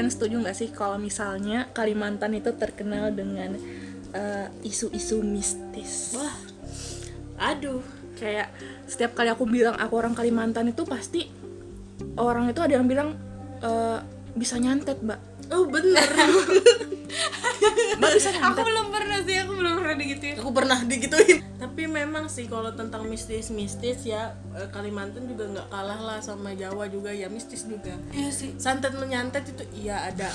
kalian setuju nggak sih kalau misalnya Kalimantan itu terkenal dengan eh, isu-isu mistis? Wah. Aduh. Kayak setiap kali aku bilang aku orang Kalimantan itu pasti orang itu ada yang bilang eh, bisa nyantet mbak oh bener. Aku belum pernah sih aku belum pernah digituin. Aku pernah digituin. Tapi memang sih kalau tentang mistis-mistis ya eh, Kalimantan juga nggak kalah lah sama Jawa juga ya mistis juga. Iya sih. Santet menyantet itu iya ada.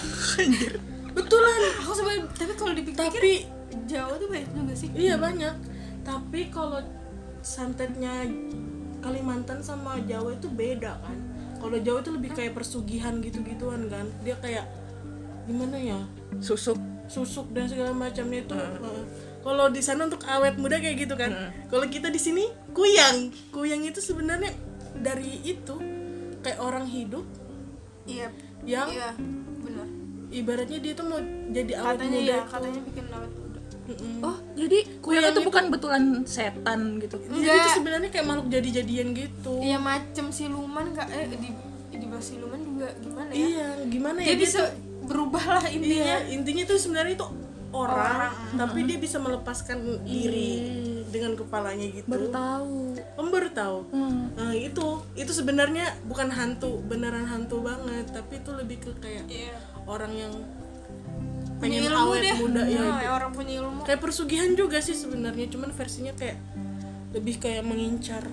Betulan. Aku sebenarnya tapi kalau dipikir tapi Jawa tuh banyak juga sih. Iya banyak. Tapi kalau santetnya Kalimantan sama Jawa itu beda kan. Kalau Jawa itu lebih kayak persugihan gitu-gituan kan. Dia kayak gimana ya? Susuk. Susuk dan segala macamnya itu uh, kalau di sana untuk awet muda kayak gitu kan? Kalau kita di sini kuyang. Kuyang itu sebenarnya dari itu kayak orang hidup iya. yang iya benar. ibaratnya dia tuh mau jadi awet katanya muda ya itu. katanya bikin awet muda. Mm-mm. oh jadi kuyang Kuyang itu itu- bukan betulan setan gitu? Jadi itu Enggak. sebenarnya kayak makhluk jadi-jadian gitu. Iya macem siluman kak eh di di bawah siluman juga gimana ya? Iya gimana ya? Dia dia berubah lah intinya. iya intinya tuh sebenarnya itu orang, Orang. tapi dia bisa melepaskan diri dengan kepalanya gitu. Baru tahu. Om baru tahu. Hmm. Nah itu itu sebenarnya bukan hantu beneran hantu banget tapi itu lebih ke kayak iya. orang yang punya pengen ilmu awet deh muda ya. Nah, orang punya ilmu. Kayak persugihan juga sih sebenarnya cuman versinya kayak lebih kayak mengincar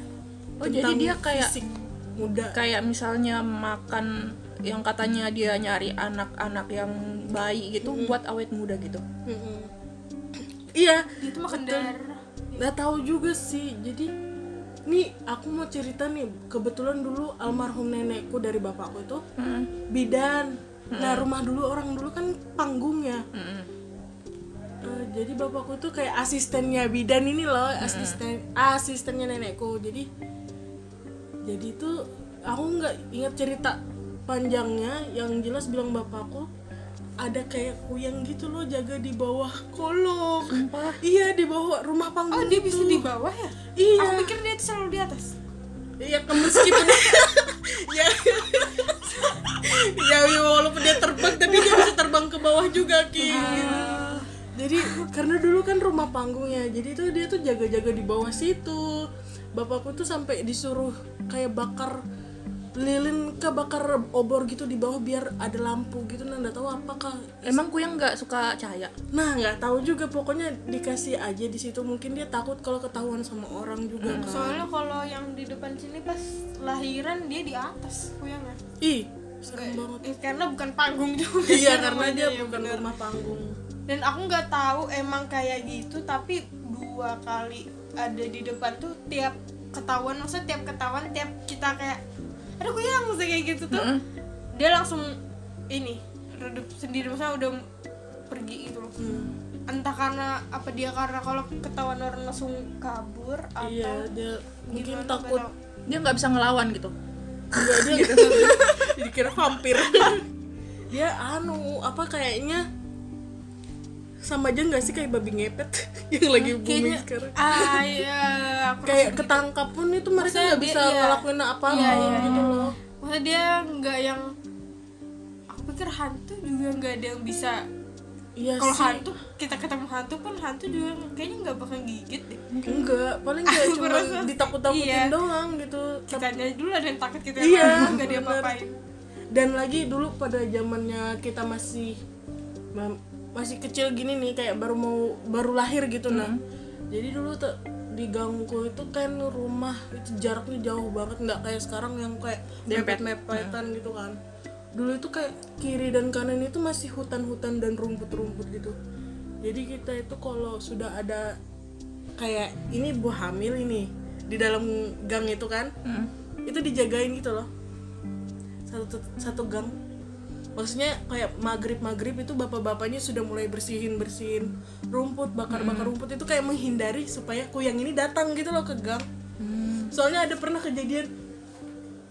Oh, jadi dia kayak- fisik muda. kayak misalnya makan yang katanya dia nyari anak-anak yang bayi gitu buat awet muda gitu. Mm-mm. iya dia tuh makan darah nggak tahu juga sih. Jadi nih aku mau cerita nih. Kebetulan dulu almarhum nenekku dari bapakku itu Hmm. bidan. Nah rumah dulu orang dulu kan panggung ya. Mm-mm. Eh, jadi bapakku tuh kayak asistennya bidan ini loh asisten asistennya nenekku. Jadi jadi tuh aku nggak ingat cerita panjangnya yang jelas bilang bapakku ada kayak kuyang gitu loh jaga di bawah kolong iya di bawah rumah panggung oh dia bisa itu. di bawah ya? Iya. Aku pikir dia tuh selalu di atas. Iya meskipun ya. Ya ya, walaupun dia terbang tapi dia bisa terbang ke bawah juga ki. Jadi karena dulu kan rumah panggungnya jadi tuh dia tuh jaga-jaga di bawah situ. Bapakku tuh sampai disuruh kayak bakar lilin ke bakar obor gitu di bawah biar ada lampu gitu. Nah nggak tahu apakah emang kuyang nggak suka cahaya? Nah nggak tahu juga. Pokoknya dikasih aja di situ. Mungkin dia takut kalau ketahuan sama orang juga kan. soalnya kalau yang di depan sini pas lahiran dia di atas kuyangnya ih serem banget. Eh, karena bukan panggung juga. Iya karena dia ya bukan bener. rumah panggung. dan aku nggak tahu emang kayak gitu tapi dua kali ada di depan tuh tiap ketahuan maksudnya tiap ketahuan tiap kita kayak ada kuyang maksudnya kayak gitu tuh dia langsung ini redup sendiri maksudnya udah pergi gitu loh Hmm. entah karena apa dia karena kalau ketahuan orang langsung kabur atau Iya dia mungkin takut. tahu. dia nggak bisa ngelawan gitu Enggak dia dikira vampir. dia anu apa kayaknya sama aja nggak sih kayak babi ngepet yang lagi booming kayaknya sekarang. ah iya Kayak ketangkap pun itu mereka nggak bisa iya. ngelakuin apa Iya, iya, gitu iya. loh. Maksudnya dia nggak yang aku pikir hantu juga nggak ada yang bisa Iya kalau hantu kita ketemu hantu pun hantu juga kayaknya nggak bakal gigit deh Enggak, paling kayak Aku cuma ditakut-takutin iya. doang gitu. kitanya dulu ada yang takut kita Iya, yang nggak dia apain dan lagi dulu pada zamannya kita masih ma- masih kecil gini nih kayak baru mau baru lahir gitu nah. Jadi dulu tuh di gangku itu kan rumah itu jaraknya jauh banget nggak kayak sekarang yang kayak mepet. mepetan gitu kan. Dulu itu kayak kiri dan kanan itu masih hutan-hutan dan rumput-rumput gitu. Jadi kita itu kalau sudah ada kayak ini buah hamil ini di dalam gang itu kan itu dijagain gitu loh. Satu satu gang maksudnya kayak maghrib maghrib itu bapak-bapaknya sudah mulai bersihin bersihin rumput bakar bakar rumput itu kayak menghindari supaya kuyang ini datang gitu loh ke gang. Soalnya ada pernah kejadian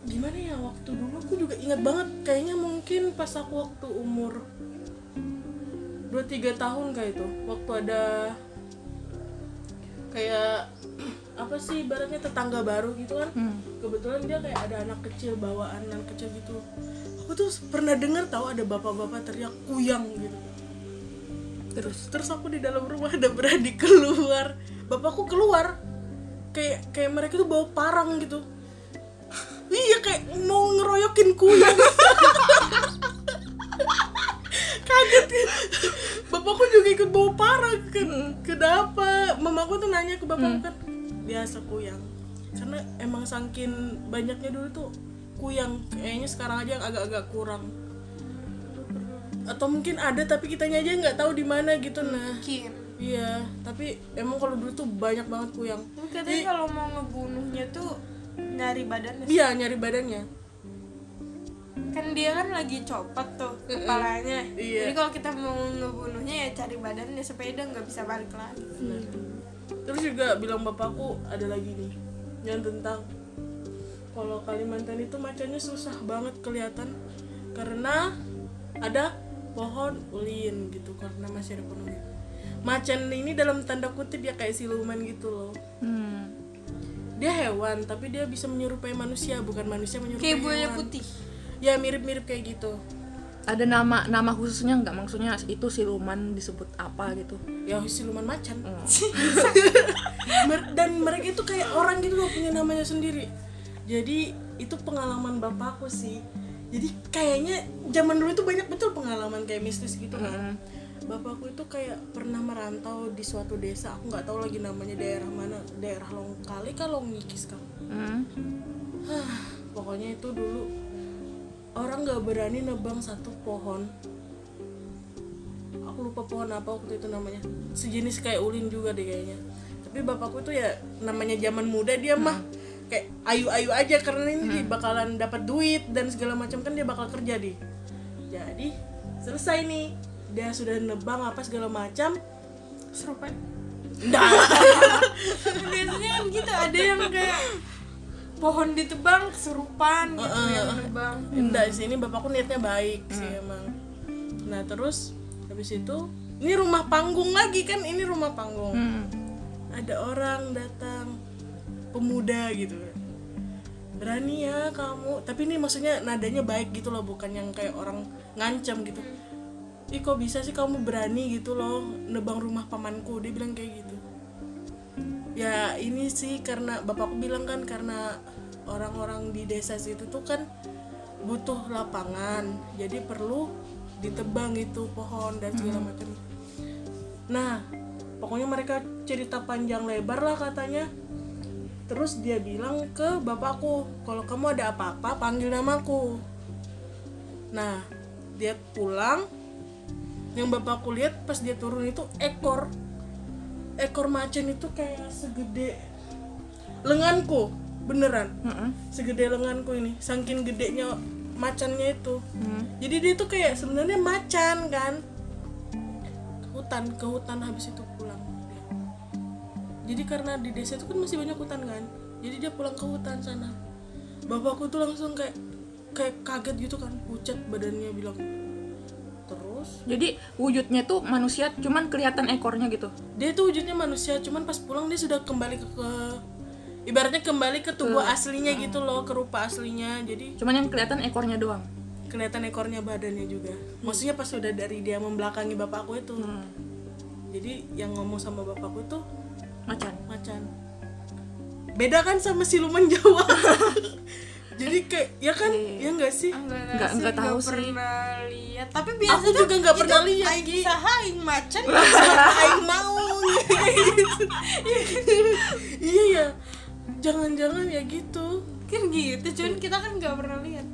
gimana ya waktu dulu aku juga ingat banget kayaknya mungkin pas aku waktu umur 2-3 tahun kayak itu. Waktu ada kayak apa sih ibaratnya tetangga baru gitu kan? Hmm. kebetulan dia kayak ada anak kecil bawaan anak kecil gitu. Aku tuh pernah dengar tahu ada bapak-bapak teriak kuyang gitu. Terus? Terus aku di dalam rumah ada berani keluar. Bapakku keluar. Kayak kayak mereka tuh bawa parang gitu. Iya kayak mau ngeroyokin kuyang. Kaget. Bapakku juga ikut bawa parang. Kan kenapa? Mamaku tuh nanya ke bapakku kan biasa kuyang karena emang saking banyaknya dulu tuh kuyang. Kayaknya sekarang aja yang agak-agak kurang. Atau mungkin ada tapi kitanya aja nggak tahu di mana gitu nah. Mungkin. Iya tapi emang kalau dulu tuh banyak banget kuyang. Tapi kalau mau ngebunuhnya tuh nyari badannya iya nyari badannya. Kan dia kan lagi copot tuh kepalanya. Iya. jadi kalau kita mau ngebunuhnya ya cari badannya supaya dia nggak bisa balik lagi. Nah, terus juga bilang bapakku ada lagi nih yang tentang kalau Kalimantan itu macannya susah banget kelihatan karena ada pohon ulin gitu karena masih ada pohon ulin. Macan ini dalam tanda kutip ya kayak siluman gitu loh. hmm. Dia hewan tapi dia bisa menyerupai manusia bukan manusia menyerupai kayak buaya putih Ya mirip-mirip kayak gitu. Ada nama nama khususnya nggak? Maksudnya itu siluman disebut apa gitu? Ya siluman macan. Mer- dan mereka itu kayak orang gitu loh punya namanya sendiri. Jadi itu pengalaman bapakku sih. Jadi kayaknya zaman dulu itu banyak betul pengalaman kayak mistis gitu kan. Bapakku itu kayak pernah merantau di suatu desa. Aku nggak tahu lagi namanya daerah mana. Daerah Longkali kah Longikis kah? Hmm. Hah, pokoknya itu dulu orang nggak berani nebang satu pohon. Aku lupa pohon apa waktu itu namanya. Sejenis kayak ulin juga deh kayaknya. Tapi bapakku tuh ya namanya zaman muda dia mah kayak ayu-ayu aja karena ini bakalan dapat duit dan segala macam kan dia bakal kerja deh jadi selesai nih. Dia sudah nebang apa segala macam. Serupa Nah, biasanya kan gitu ada yang kayak pohon ditebang kesurupan gitu yang nebang enggak sih ini bapakku niatnya baik sih emang. Nah terus habis itu ini rumah panggung lagi kan ini rumah panggung. Hmm. ada orang datang pemuda gitu. Berani ya kamu tapi ini maksudnya nadanya baik gitu loh bukan yang kayak orang ngancam gitu. Ih kok bisa sih kamu berani gitu loh nebang rumah pamanku? Dia bilang kayak gitu ya ini sih karena bapakku bilang kan karena orang-orang di desa situ tuh kan butuh lapangan jadi perlu ditebang itu pohon dan segala macam. Nah pokoknya mereka cerita panjang lebar lah katanya. Terus dia bilang ke bapakku kalau kamu ada apa-apa panggil namaku. Nah dia pulang. Yang bapakku lihat pas dia turun itu ekor ekor macan itu kayak segede lenganku beneran. Mm-mm. segede lenganku ini saking gedenya macannya itu. Hmm. jadi dia tuh kayak sebenarnya macan kan? Ke hutan ke hutan habis itu pulang. Jadi karena di desa itu kan masih banyak hutan kan? Jadi dia pulang ke hutan sana. Bapakku tuh langsung kayak kayak kaget gitu kan? Pucat badannya bilang terus. Jadi wujudnya tuh manusia cuman kelihatan ekornya gitu. Dia tuh wujudnya manusia cuman pas pulang dia sudah kembali ke, ke ibaratnya kembali ke tubuh aslinya gitu loh ke rupa aslinya. Jadi cuman yang kelihatan ekornya doang. kelihatan ekornya badannya juga. Maksudnya pas sudah dari dia membelakangi bapakku itu. Hmm. jadi yang ngomong sama bapakku tuh macan. Macan. Beda kan sama siluman jawa? Jadi kayak ya kan? Ya enggak sih? Enggak Nggak- sih, nggak tahu sih. Lihat tapi biasanya aku juga nggak pernah lihat aing Gi. saha aing macan aing mau. Iya ya jangan-jangan ya gitu. Kan gitu cuman kita kan nggak pernah lihat